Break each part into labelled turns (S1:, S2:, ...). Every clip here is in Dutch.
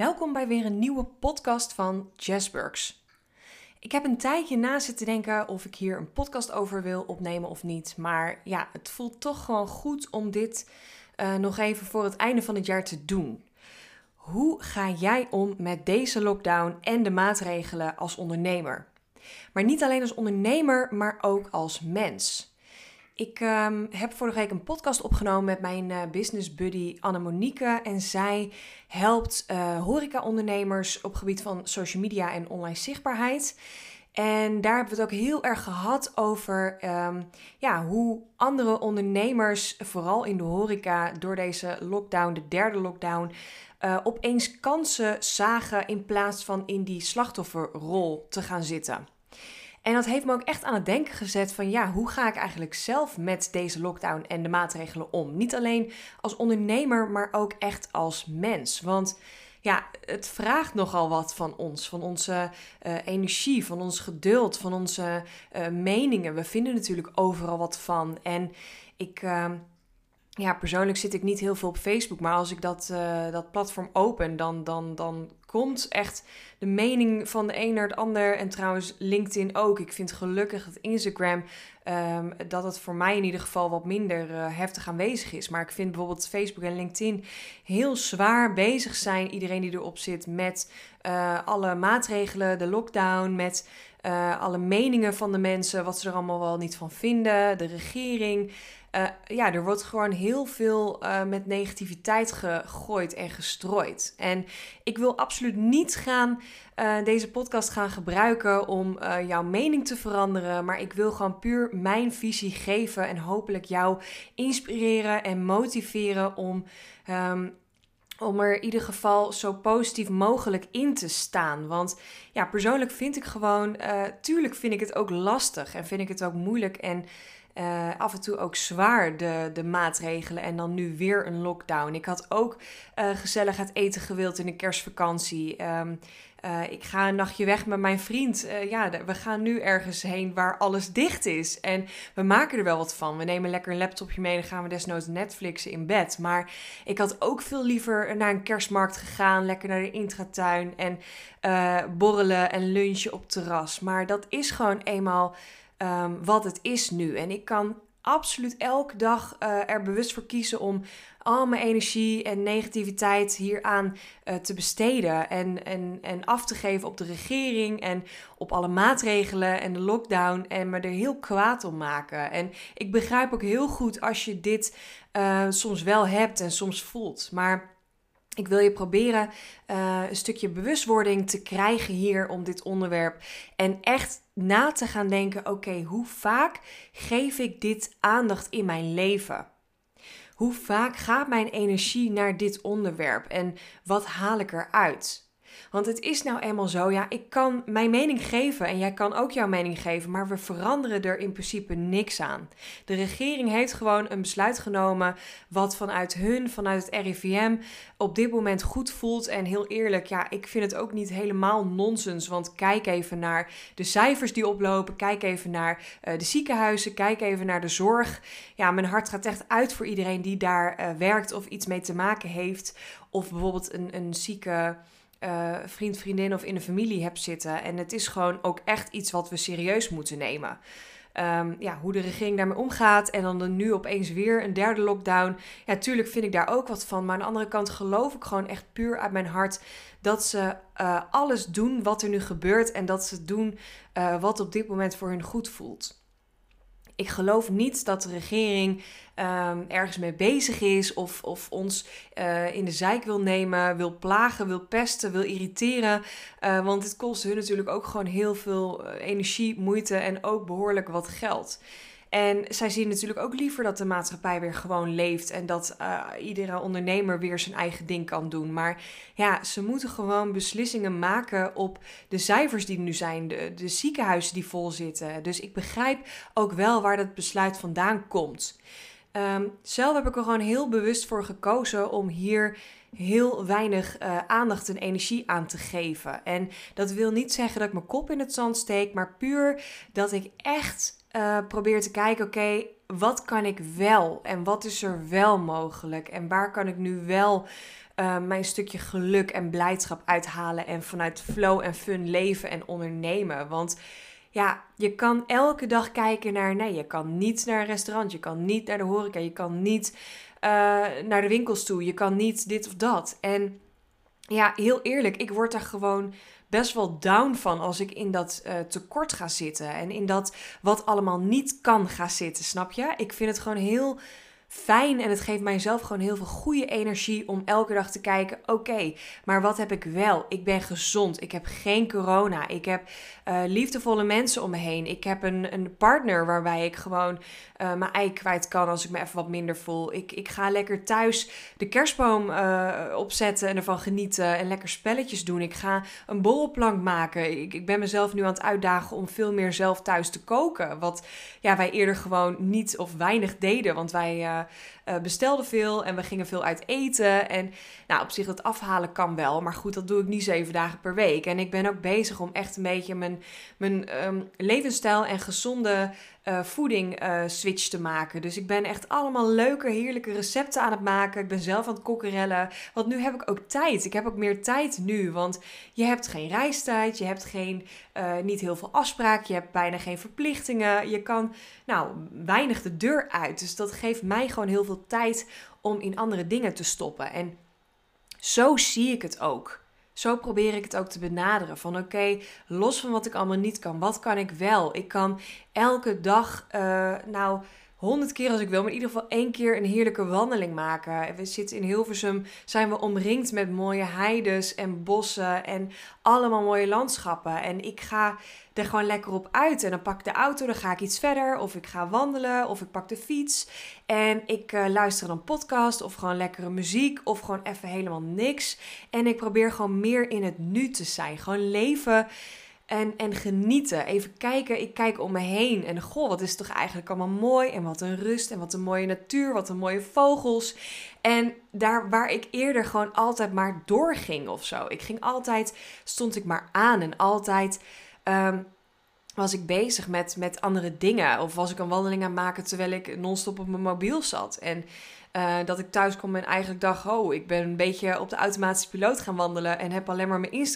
S1: Welkom bij weer een nieuwe podcast van Jazzburgs. Ik heb een tijdje na zitten denken of ik hier een podcast over wil opnemen of niet. Maar ja, het voelt toch gewoon goed om dit uh, nog even voor het einde van het jaar te doen. Hoe ga jij om met deze lockdown en de maatregelen als ondernemer? Maar niet alleen als ondernemer, maar ook als mens. Ik um, heb vorige week een podcast opgenomen met mijn uh, business buddy Anne-Monique. En zij helpt uh, horeca-ondernemers op gebied van social media en online zichtbaarheid. En daar hebben we het ook heel erg gehad over um, ja, hoe andere ondernemers, vooral in de horeca, door deze lockdown, de derde lockdown, uh, opeens kansen zagen in plaats van in die slachtofferrol te gaan zitten. En dat heeft me ook echt aan het denken gezet van ja, hoe ga ik eigenlijk zelf met deze lockdown en de maatregelen om? Niet alleen als ondernemer, maar ook echt als mens. Want ja, het vraagt nogal wat van ons, van onze uh, energie, van ons geduld, van onze uh, meningen. We vinden natuurlijk overal wat van. En ik, uh, ja, persoonlijk zit ik niet heel veel op Facebook, maar als ik dat, uh, dat platform open, dan, dan, dan komt echt de mening van de een naar het ander. En trouwens, LinkedIn ook. Ik vind gelukkig dat Instagram, um, dat het voor mij in ieder geval wat minder uh, heftig aanwezig is. Maar ik vind bijvoorbeeld Facebook en LinkedIn heel zwaar bezig zijn, iedereen die erop zit, met uh, alle maatregelen, de lockdown, met alle meningen van de mensen, wat ze er allemaal wel niet van vinden, de regering. Uh, ja, er wordt gewoon heel veel uh, met negativiteit gegooid en gestrooid. En ik wil absoluut niet gaan uh, deze podcast gaan gebruiken om jouw mening te veranderen. Maar ik wil gewoon puur mijn visie geven en hopelijk jou inspireren en motiveren om. Um, om er in ieder geval zo positief mogelijk in te staan. Want ja, persoonlijk vind ik gewoon, tuurlijk vind ik het ook lastig en vind ik het ook moeilijk. En uh, af en toe ook zwaar de, de maatregelen en dan nu weer een lockdown. Ik had ook uh, gezellig het eten gewild in de kerstvakantie. Um, uh, ik ga een nachtje weg met mijn vriend. ja, we gaan nu ergens heen waar alles dicht is. En we maken er wel wat van. We nemen lekker een laptopje mee en gaan we desnoods Netflixen in bed. Maar ik had ook veel liever naar een kerstmarkt gegaan. Lekker naar de intratuin en borrelen en lunchen op terras. Maar dat is gewoon eenmaal um, wat het is nu. En ik kan absoluut elke dag uh, er bewust voor kiezen om al mijn energie en negativiteit hieraan uh, te besteden. En, en, en af te geven op de regering en op alle maatregelen en de lockdown. En me er heel kwaad om maken. En ik begrijp ook heel goed als je dit uh, soms wel hebt en soms voelt. Maar ik wil je proberen uh, een stukje bewustwording te krijgen hier om dit onderwerp. En echt na te gaan denken: oké, hoe vaak geef ik dit aandacht in mijn leven? Hoe vaak gaat mijn energie naar dit onderwerp en wat haal ik eruit? Want het is nou eenmaal zo, ja, ik kan mijn mening geven en jij kan ook jouw mening geven, maar we veranderen er in principe niks aan. De regering heeft gewoon een besluit genomen wat vanuit hun, vanuit het RIVM, op dit moment goed voelt. En heel eerlijk, ja, ik vind het ook niet helemaal nonsens, want kijk even naar de cijfers die oplopen, kijk even naar uh, de ziekenhuizen, kijk even naar de zorg. Ja, mijn hart gaat echt uit voor iedereen die daar uh, werkt of iets mee te maken heeft. Of bijvoorbeeld een, een zieke uh, vriend, vriendin of in de familie hebt zitten. En het is gewoon ook echt iets wat we serieus moeten nemen. Um, ja, hoe de regering daarmee omgaat. En dan nu opeens weer een derde lockdown. Ja, tuurlijk vind ik daar ook wat van. Maar aan de andere kant geloof ik gewoon echt puur uit mijn hart dat ze uh, alles doen wat er nu gebeurt. En dat ze doen uh, wat op dit moment voor hun goed voelt. Ik geloof niet dat de regering um, ergens mee bezig is of, of ons uh, in de zijk wil nemen, wil plagen, wil pesten, wil irriteren. Uh, want het kost hun natuurlijk ook gewoon heel veel eh, energie, moeite en ook behoorlijk wat geld. En zij zien natuurlijk ook liever dat de maatschappij weer gewoon leeft en dat uh, iedere ondernemer weer zijn eigen ding kan doen. Maar ja, ze moeten gewoon beslissingen maken op de cijfers die nu zijn, de, de ziekenhuizen die vol zitten. Dus ik begrijp ook wel waar dat besluit vandaan komt. Um, zelf heb ik er gewoon heel bewust voor gekozen om hier heel weinig uh, aandacht en energie aan te geven. En dat wil niet zeggen dat ik mijn kop in het zand steek, maar puur dat ik echt uh, probeer te kijken: oké, wat kan ik wel en wat is er wel mogelijk en waar kan ik nu wel uh, mijn stukje geluk en blijdschap uithalen en vanuit flow en fun leven en ondernemen. Want ja, je kan elke dag kijken naar, nee, je kan niet naar een restaurant, je kan niet naar de horeca, je kan niet uh, naar de winkels toe, je kan niet dit of dat. En ja, heel eerlijk, ik word daar gewoon best wel down van als ik in dat uh, tekort ga zitten en in dat wat allemaal niet kan ga zitten, snap je? Ik vind het gewoon heel fijn en het geeft mijzelf gewoon heel veel goede energie om elke dag te kijken: oké, maar wat heb ik wel? Ik ben gezond, ik heb geen corona, ik heb uh, liefdevolle mensen om me heen, ik heb een, een partner waarbij ik gewoon uh, mijn ei kwijt kan als ik me even wat minder voel. Ik, ik ga lekker thuis de kerstboom uh, opzetten en ervan genieten en lekker spelletjes doen. Ik ga een borrelplank maken. Ik, ik ben mezelf nu aan het uitdagen om veel meer zelf thuis te koken. Wat ja, wij eerder gewoon niet of weinig deden, want wij uh, bestelden veel en we gingen veel uit eten. En nou, op zich dat afhalen kan wel, maar goed, dat doe ik niet zeven dagen per week. En ik ben ook bezig om echt een beetje mijn, mijn um, levensstijl en gezonde uh, voeding uh, switch te maken. Dus ik ben echt allemaal leuke, heerlijke recepten aan het maken. Ik ben zelf aan het kokkerellen. Want nu heb ik ook tijd. Ik heb ook meer tijd nu. Want je hebt geen reistijd. Je hebt geen, niet heel veel afspraken. Je hebt bijna geen verplichtingen. Je kan nou weinig de deur uit. Dus dat geeft mij gewoon heel veel tijd om in andere dingen te stoppen. En zo zie ik het ook. Zo probeer ik het ook te benaderen. Van oké, los van wat ik allemaal niet kan, wat kan ik wel? Ik kan elke dag, uh, nou, honderd keer als ik wil, maar in ieder geval één keer een heerlijke wandeling maken. We zitten in Hilversum, zijn we omringd met mooie heides en bossen en allemaal mooie landschappen. En ik ga er gewoon lekker op uit. En dan pak ik de auto, dan ga ik iets verder. Of ik ga wandelen, of ik pak de fiets. En ik uh, luister dan podcast, of gewoon lekkere muziek, of gewoon even helemaal niks. En ik probeer gewoon meer in het nu te zijn. Gewoon leven en, en genieten. Even kijken, ik kijk om me heen. En goh, wat is toch eigenlijk allemaal mooi. En wat een rust en wat een mooie natuur, wat een mooie vogels. En daar waar ik eerder gewoon altijd maar doorging of zo. Ik ging altijd, stond ik maar aan en altijd... Um, was ik bezig met, met andere dingen. Of was ik een wandeling aan het maken terwijl ik non-stop op mijn mobiel zat. En uh, dat ik thuis kwam en eigenlijk dacht: Oh, ik ben een beetje op de automatische piloot gaan wandelen. En heb alleen maar mijn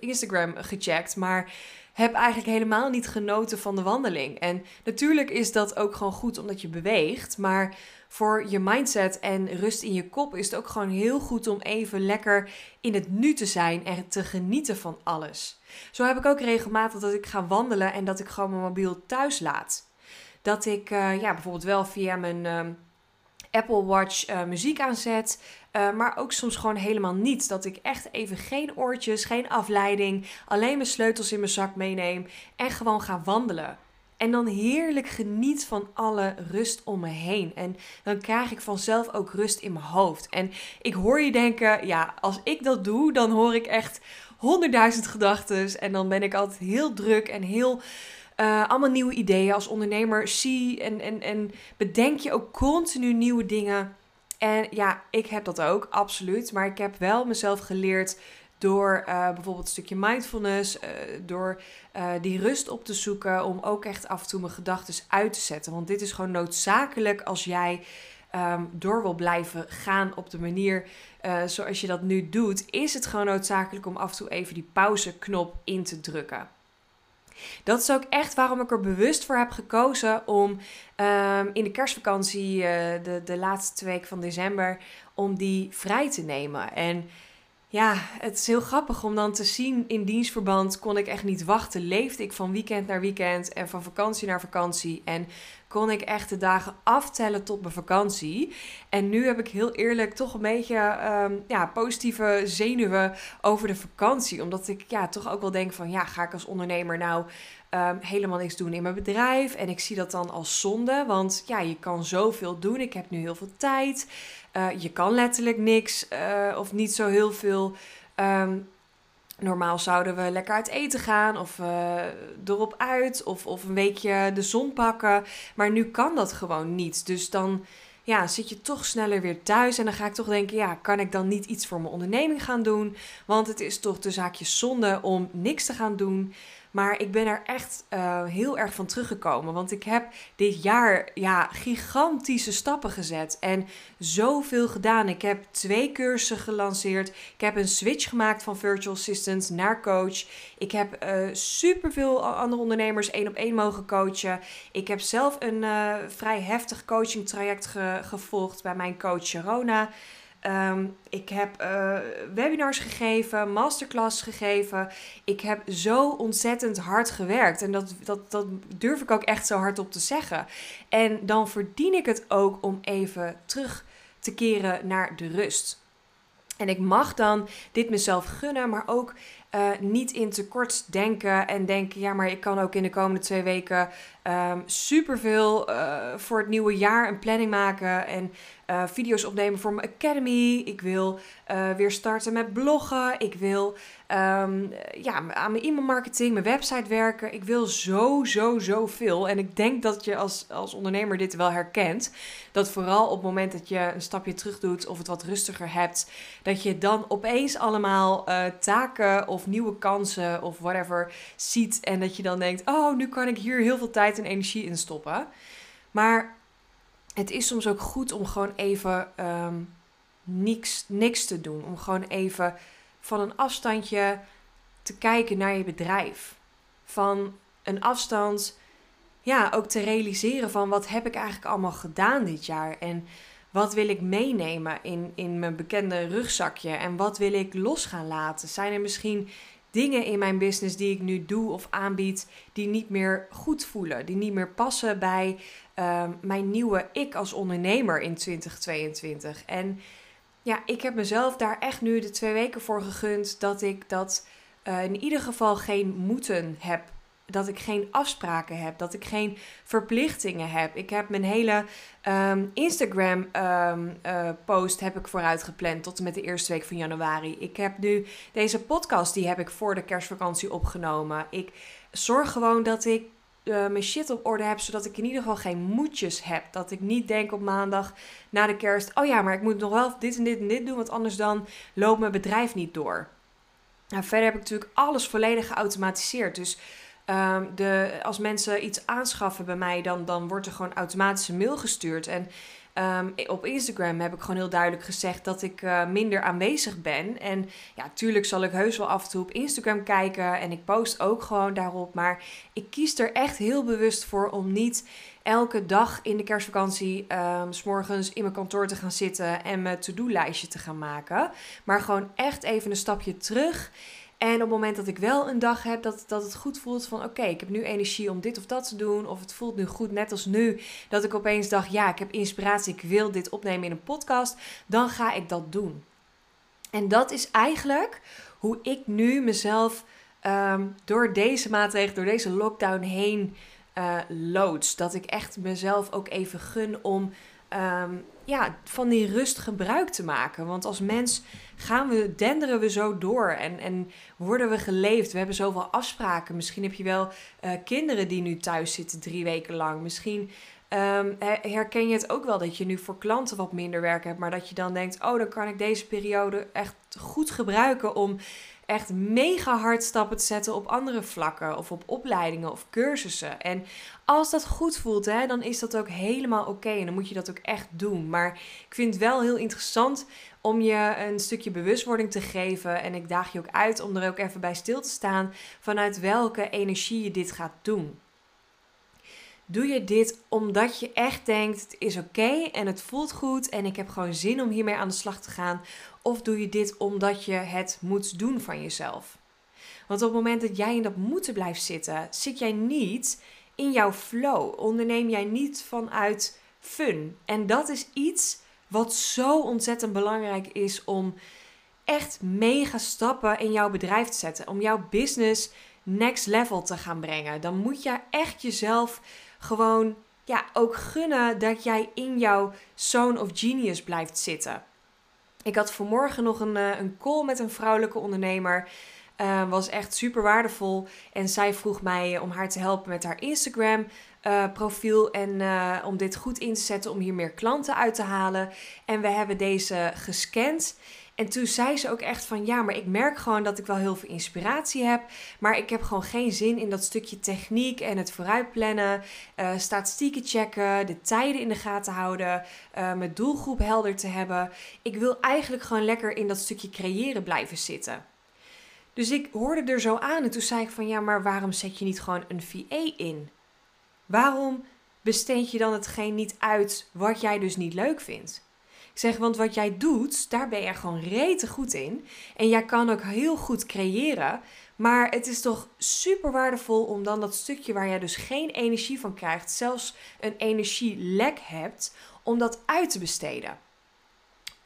S1: Instagram gecheckt. Maar heb eigenlijk helemaal niet genoten van de wandeling. En natuurlijk is dat ook gewoon goed omdat je beweegt. Maar voor je mindset en rust in je kop is het ook gewoon heel goed om even lekker in het nu te zijn en te genieten van alles. Zo heb ik ook regelmatig dat ik ga wandelen en dat ik gewoon mijn mobiel thuis laat. Dat ik uh, ja, bijvoorbeeld wel via mijn. Uh, Apple Watch uh, muziek aanzet. Uh, maar ook soms gewoon helemaal niet. Dat ik echt even geen oortjes, geen afleiding. Alleen mijn sleutels in mijn zak meeneem. En gewoon ga wandelen. En dan heerlijk geniet van alle rust om me heen. En dan krijg ik vanzelf ook rust in mijn hoofd. En ik hoor je denken, ja, als ik dat doe, dan hoor ik echt honderdduizend gedachten. En dan ben ik altijd heel druk en heel uh, allemaal nieuwe ideeën. Als ondernemer zie en, en, en bedenk je ook continu nieuwe dingen. En ja, ik heb dat ook, absoluut. Maar ik heb wel mezelf geleerd door uh, bijvoorbeeld een stukje mindfulness, uh, door uh, die rust op te zoeken, om ook echt af en toe mijn gedachten uit te zetten. Want dit is gewoon noodzakelijk als jij um, door wil blijven gaan op de manier zoals je dat nu doet. Is het gewoon noodzakelijk om af en toe even die pauzeknop in te drukken. Dat is ook echt waarom ik er bewust voor heb gekozen om um, in de kerstvakantie, uh, de, de laatste week van december, om die vrij te nemen. En ja, het is heel grappig om dan te zien in dienstverband kon ik echt niet wachten. Leefde ik van weekend naar weekend en van vakantie naar vakantie. En kon ik echt de dagen aftellen tot mijn vakantie. En nu heb ik heel eerlijk toch een beetje um, ja, positieve zenuwen over de vakantie. Omdat ik ja, toch ook wel denk van ja, ga ik als ondernemer nou um, helemaal niks doen in mijn bedrijf? En ik zie dat dan als zonde. Want ja, je kan zoveel doen. Ik heb nu heel veel tijd. Uh, je kan letterlijk niks uh, of niet zo heel veel. Um, Normaal zouden we lekker uit eten gaan of uh, erop uit of, of een weekje de zon pakken. Maar nu kan dat gewoon niet. Dus dan ja, zit je toch sneller weer thuis. En dan ga ik toch denken, ja, kan ik dan niet iets voor mijn onderneming gaan doen? Want het is toch de zaakje zonde om niks te gaan doen. Maar ik ben er echt uh, heel erg van teruggekomen. Want ik heb dit jaar ja, gigantische stappen gezet. En zoveel gedaan. Ik heb twee cursussen gelanceerd. Ik heb een switch gemaakt van virtual assistant naar coach. Ik heb uh, superveel andere ondernemers één op één mogen coachen. Ik heb zelf een uh, vrij heftig coaching traject ge gevolgd bij mijn coach Sharona. Um, ik heb uh, webinars gegeven, masterclass gegeven. Ik heb zo ontzettend hard gewerkt. En dat, dat, dat durf ik ook echt zo hard op te zeggen. En dan verdien ik het ook om even terug te keren naar de rust. En ik mag dan dit mezelf gunnen, maar ook uh, niet in tekort denken en denken: ja, maar ik kan ook in de komende twee weken um, superveel uh, voor het nieuwe jaar een planning maken en uh, video's opnemen voor mijn academy. Ik wil weer starten met bloggen. Ik wil um, ja, aan mijn e-mailmarketing, mijn website werken. Ik wil zo, zo, zo veel. En ik denk dat je als, als ondernemer dit wel herkent. Dat vooral op het moment dat je een stapje terug doet of het wat rustiger hebt, dat je dan opeens allemaal taken of nieuwe kansen of whatever ziet. En dat je dan denkt: oh, nu kan ik hier heel veel tijd en energie in stoppen. Maar het is soms ook goed om gewoon even um, niks, niks te doen. Om gewoon even van een afstandje te kijken naar je bedrijf. Van een afstand, ja, ook te realiseren van wat heb ik eigenlijk allemaal gedaan dit jaar. En wat wil ik meenemen in, in mijn bekende rugzakje? En wat wil ik los gaan laten? Zijn er misschien dingen in mijn business die ik nu doe of aanbied, die niet meer goed voelen, die niet meer passen bij uh, mijn nieuwe ik als ondernemer in 2022. En ja, ik heb mezelf daar echt nu de twee weken voor gegund dat ik dat uh, in ieder geval geen moeten heb dat ik geen afspraken heb, dat ik geen verplichtingen heb. Ik heb mijn hele um, Instagram um, uh, post heb ik vooruit gepland tot en met de eerste week van januari. Ik heb nu deze podcast, die heb ik voor de kerstvakantie opgenomen. Ik zorg gewoon dat ik uh, mijn shit op orde heb, zodat ik in ieder geval geen moedjes heb. Dat ik niet denk op maandag na de kerst, oh ja, maar ik moet nog wel dit en dit en dit doen, want anders dan loopt mijn bedrijf niet door. Nou, verder heb ik natuurlijk alles volledig geautomatiseerd. Dus Um, de, als mensen iets aanschaffen bij mij, dan, dan wordt er gewoon automatisch een mail gestuurd. En um, op Instagram heb ik gewoon heel duidelijk gezegd dat ik uh, minder aanwezig ben. En ja, tuurlijk zal ik heus wel af en toe op Instagram kijken. En ik post ook gewoon daarop. Maar ik kies er echt heel bewust voor om niet elke dag in de kerstvakantie um, s morgens in mijn kantoor te gaan zitten en mijn to-do-lijstje te gaan maken. Maar gewoon echt even een stapje terug. En op het moment dat ik wel een dag heb dat, dat het goed voelt van oké, ik heb nu energie om dit of dat te doen. Of het voelt nu goed, net als nu, dat ik opeens dacht, ja, ik heb inspiratie, ik wil dit opnemen in een podcast. Dan ga ik dat doen. En dat is eigenlijk hoe ik nu mezelf ehm, door deze maatregelen, door deze lockdown heen uh, loods. Dat ik echt mezelf ook even gun om Ehm, ja, van die rust gebruik te maken. Want als mens gaan we, denderen we zo door en, en worden we geleefd. We hebben zoveel afspraken. Misschien heb je wel uh, kinderen die nu thuis zitten drie weken lang. Misschien um, herken je het ook wel dat je nu voor klanten wat minder werk hebt. Maar dat je dan denkt, oh, dan kan ik deze periode echt goed gebruiken om echt mega hard stappen te zetten op andere vlakken of op opleidingen of cursussen. En als dat goed voelt, hè, dan is dat ook helemaal oké en dan moet je dat ook echt doen. Maar ik vind het wel heel interessant om je een stukje bewustwording te geven en ik daag je ook uit om er ook even bij stil te staan vanuit welke energie je dit gaat doen. Doe je dit omdat je echt denkt: het is oké en het voelt goed en ik heb gewoon zin om hiermee aan de slag te gaan? Of doe je dit omdat je het moet doen van jezelf? Want op het moment dat jij in dat moeten blijft zitten, zit jij niet in jouw flow. Onderneem jij niet vanuit fun. En dat is iets wat zo ontzettend belangrijk is om echt mega stappen in jouw bedrijf te zetten. Om jouw business next level te gaan brengen. Dan moet je echt jezelf gewoon ja, ook gunnen dat jij in jouw zone of genius blijft zitten. Ik had vanmorgen nog een, eh, een call met een vrouwelijke ondernemer. Uh, was echt super waardevol. En zij vroeg mij om haar te helpen met haar Instagram. Profiel en om dit goed in te zetten om hier meer klanten uit te halen. En we hebben deze gescand. En toen zei ze ook echt van ja, maar ik merk gewoon dat ik wel heel veel inspiratie heb. Maar ik heb gewoon geen zin in dat stukje techniek en het vooruitplannen. Uh, statistieken checken, de tijden in de gaten houden. Uh, mijn doelgroep helder te hebben. Ik wil eigenlijk gewoon lekker in dat stukje creëren blijven zitten. Dus ik hoorde er zo aan en toen zei ik van ja, maar waarom zet je niet gewoon een VA in? Waarom besteed je dan hetgeen niet uit wat jij dus niet leuk vindt? Ik zeg, want wat jij doet, daar ben je gewoon rete goed in. En jij kan ook heel goed creëren. Maar het is toch super waardevol om dan dat stukje waar jij dus geen energie van krijgt, zelfs een energielek hebt, om dat uit te besteden.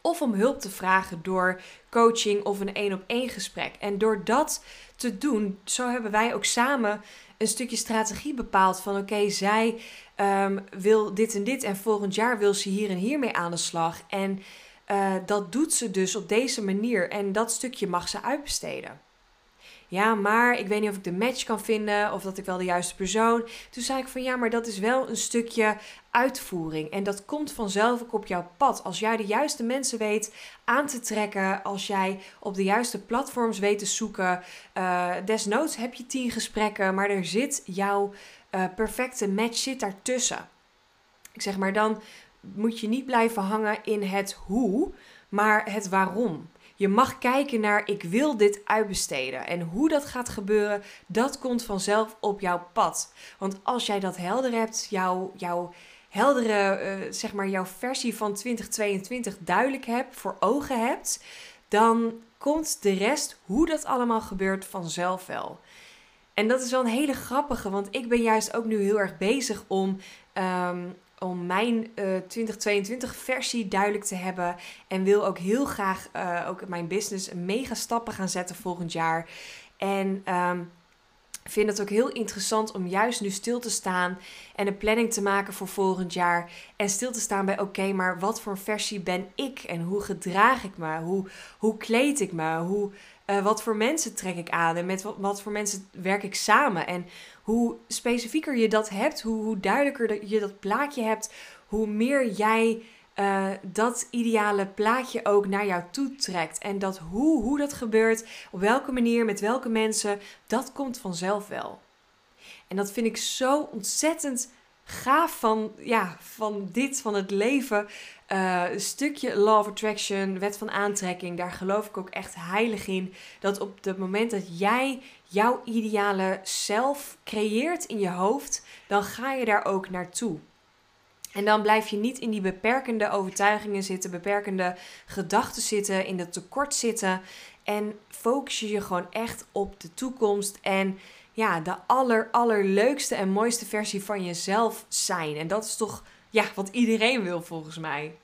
S1: Of om hulp te vragen door coaching of een één op één gesprek. En door dat te doen, zo hebben wij ook samen een stukje strategie bepaald van oké, zij um, wil dit en dit en volgend jaar wil ze hier en hier mee aan de slag. En uh, dat doet ze dus op deze manier en dat stukje mag ze uitbesteden. Ja, maar ik weet niet of ik de match kan vinden of dat ik wel de juiste persoon. Toen zei ik van ja, maar dat is wel een stukje uitvoering. En dat komt vanzelf ook op jouw pad. Als jij de juiste mensen weet aan te trekken, als jij op de juiste platforms weet te zoeken. Uh, desnoods heb je tien gesprekken, maar er zit jouw uh, perfecte match zit daartussen. Ik zeg maar, dan moet je niet blijven hangen in het hoe, maar het waarom. Je mag kijken naar ik wil dit uitbesteden. En hoe dat gaat gebeuren, dat komt vanzelf op jouw pad. Want als jij dat helder hebt, jouw, jouw heldere, uh, zeg maar jouw versie van 2022 duidelijk hebt, voor ogen hebt, dan komt de rest, hoe dat allemaal gebeurt, vanzelf wel. En dat is wel een hele grappige, want ik ben juist ook nu heel erg bezig om, um, om mijn uh, eh, 2022 versie duidelijk te hebben. En wil ook heel graag uh, ook mijn business mega stappen gaan zetten volgend jaar. En um, vind het ook heel interessant om juist nu stil te staan en een planning te maken voor volgend jaar. En stil te staan bij: oké, maar wat voor versie ben ik en hoe gedraag ik me? Hoe, hoe kleed ik me? Hoe, uh, wat voor mensen trek ik aan en met wat, wat, voor mensen werk ik samen? En hoe specifieker je dat hebt, hoe, hoe duidelijker je dat plaatje hebt, hoe meer jij uh, dat ideale plaatje ook naar jou toe trekt. En dat hoe, hoe dat gebeurt, op welke manier, met welke mensen, dat komt vanzelf wel. En dat vind ik zo ontzettend gaaf van, ja, van dit, van het leven. Uh, een stukje Law of Attraction, wet van aantrekking, daar geloof ik ook echt heilig in. Dat op het moment dat jij jouw ideale zelf creëert in je hoofd, dan ga je daar ook naartoe. En dan blijf je niet in die beperkende overtuigingen zitten, beperkende gedachten zitten, in het tekort zitten. En focus je je gewoon echt op de toekomst en ja, de aller, allerleukste en mooiste versie van jezelf zijn. En dat is toch ja, wat iedereen wil volgens mij.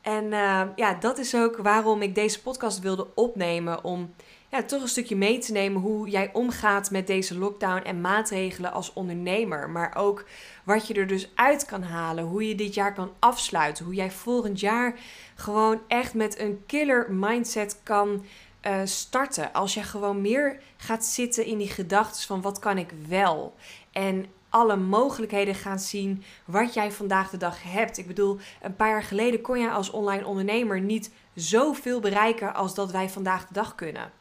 S1: En uh, ja, dat is ook waarom ik deze podcast wilde opnemen. Om ja, toch een stukje mee te nemen hoe jij omgaat met deze lockdown en maatregelen als ondernemer. Maar ook wat je er dus uit kan halen. Hoe je dit jaar kan afsluiten. Hoe jij volgend jaar gewoon echt met een killer mindset kan uh, starten. Als je gewoon meer gaat zitten in die gedachten van wat kan ik wel. En alle mogelijkheden gaan zien wat jij vandaag de dag hebt. Ik bedoel, een paar jaar geleden kon jij als online ondernemer niet zoveel bereiken als dat wij vandaag de dag kunnen.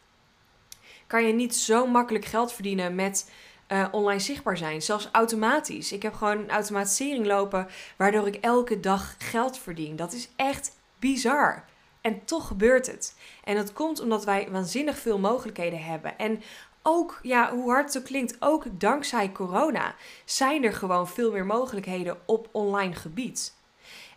S1: Kan je niet zo makkelijk geld verdienen met uh, online zichtbaar zijn, zelfs automatisch. Ik heb gewoon een automatisering lopen waardoor ik elke dag geld verdien. Dat is echt bizar. En toch gebeurt het. En dat komt omdat wij waanzinnig veel mogelijkheden hebben. En ook, ja, hoe hard het ook klinkt, ook dankzij corona zijn er gewoon veel meer mogelijkheden op online gebied.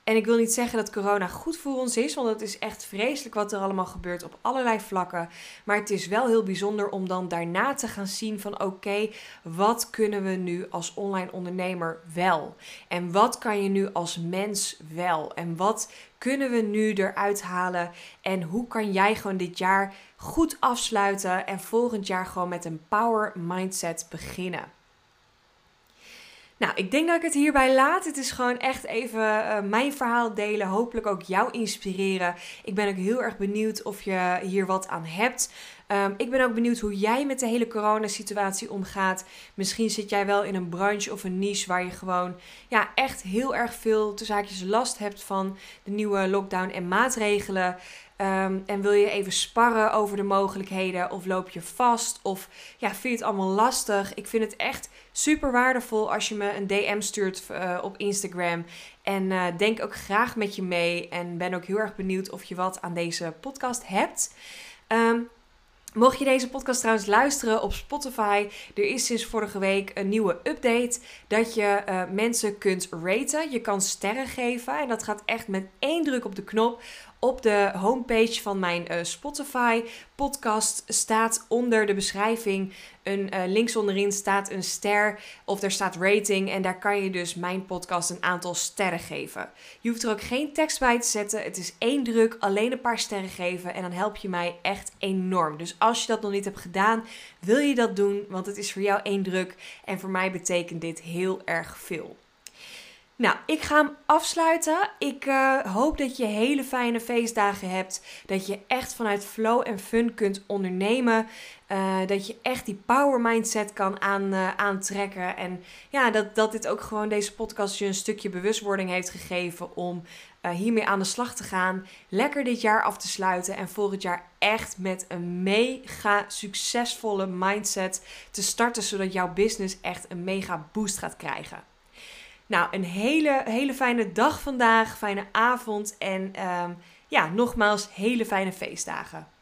S1: En ik wil niet zeggen dat corona goed voor ons is, want het is echt vreselijk wat er allemaal gebeurt op allerlei vlakken. Maar het is wel heel bijzonder om dan daarna te gaan zien van oké, wat kunnen we nu als online ondernemer wel? En wat kan je nu als mens wel? En wat kunnen we nu eruit halen? En hoe kan jij gewoon dit jaar goed afsluiten en volgend jaar gewoon met een power mindset beginnen? Nou, ik denk dat ik het hierbij laat. Het is gewoon echt even uh, mijn verhaal delen. Hopelijk ook jou inspireren. Ik ben ook heel erg benieuwd of je hier wat aan hebt. Um, ik ben ook benieuwd hoe jij met de hele coronasituatie omgaat. Misschien zit jij wel in een branche of een niche waar je gewoon ja, echt heel erg veel zaakjes last hebt van de nieuwe lockdown en maatregelen. Ehm, en wil je even sparren over de mogelijkheden? Of loop je vast? Of ja, vind je het allemaal lastig? Ik vind het echt super waardevol als je me een DM stuurt uh, op Instagram. En uh, denk ook graag met je mee. En ben ook heel erg benieuwd of je wat aan deze podcast hebt. Um, Mocht je deze podcast trouwens luisteren op Spotify, er is sinds vorige week een nieuwe update dat je uh, mensen kunt raten. Je kan sterren geven en dat gaat echt met één druk op de knop op de homepage van mijn uh, Spotify podcast staat onder de beschrijving een uh, links onderin staat een ster of er staat rating en daar kan je dus mijn podcast een aantal sterren geven. Je hoeft er ook geen tekst bij te zetten. Het is één druk, alleen een paar sterren geven en dan help je mij echt enorm. Dus als je dat nog niet hebt gedaan, wil je dat doen, want het is voor jou één druk en voor mij betekent dit heel erg veel. Nou, ik ga hem afsluiten. Ik uh, hoop dat je hele fijne feestdagen hebt. Dat je echt vanuit flow en fun kunt ondernemen. Uh, dat je echt die power mindset kan aan, uh, aantrekken. En ja, dat, dat dit ook gewoon deze podcast je een stukje bewustwording heeft gegeven om hiermee aan de slag te gaan. Lekker dit jaar af te sluiten en volgend jaar echt met een mega succesvolle mindset te starten. Zodat jouw business echt een mega boost gaat krijgen. Nou, een hele, hele fijne dag vandaag, fijne avond en um, ja, nogmaals hele fijne feestdagen.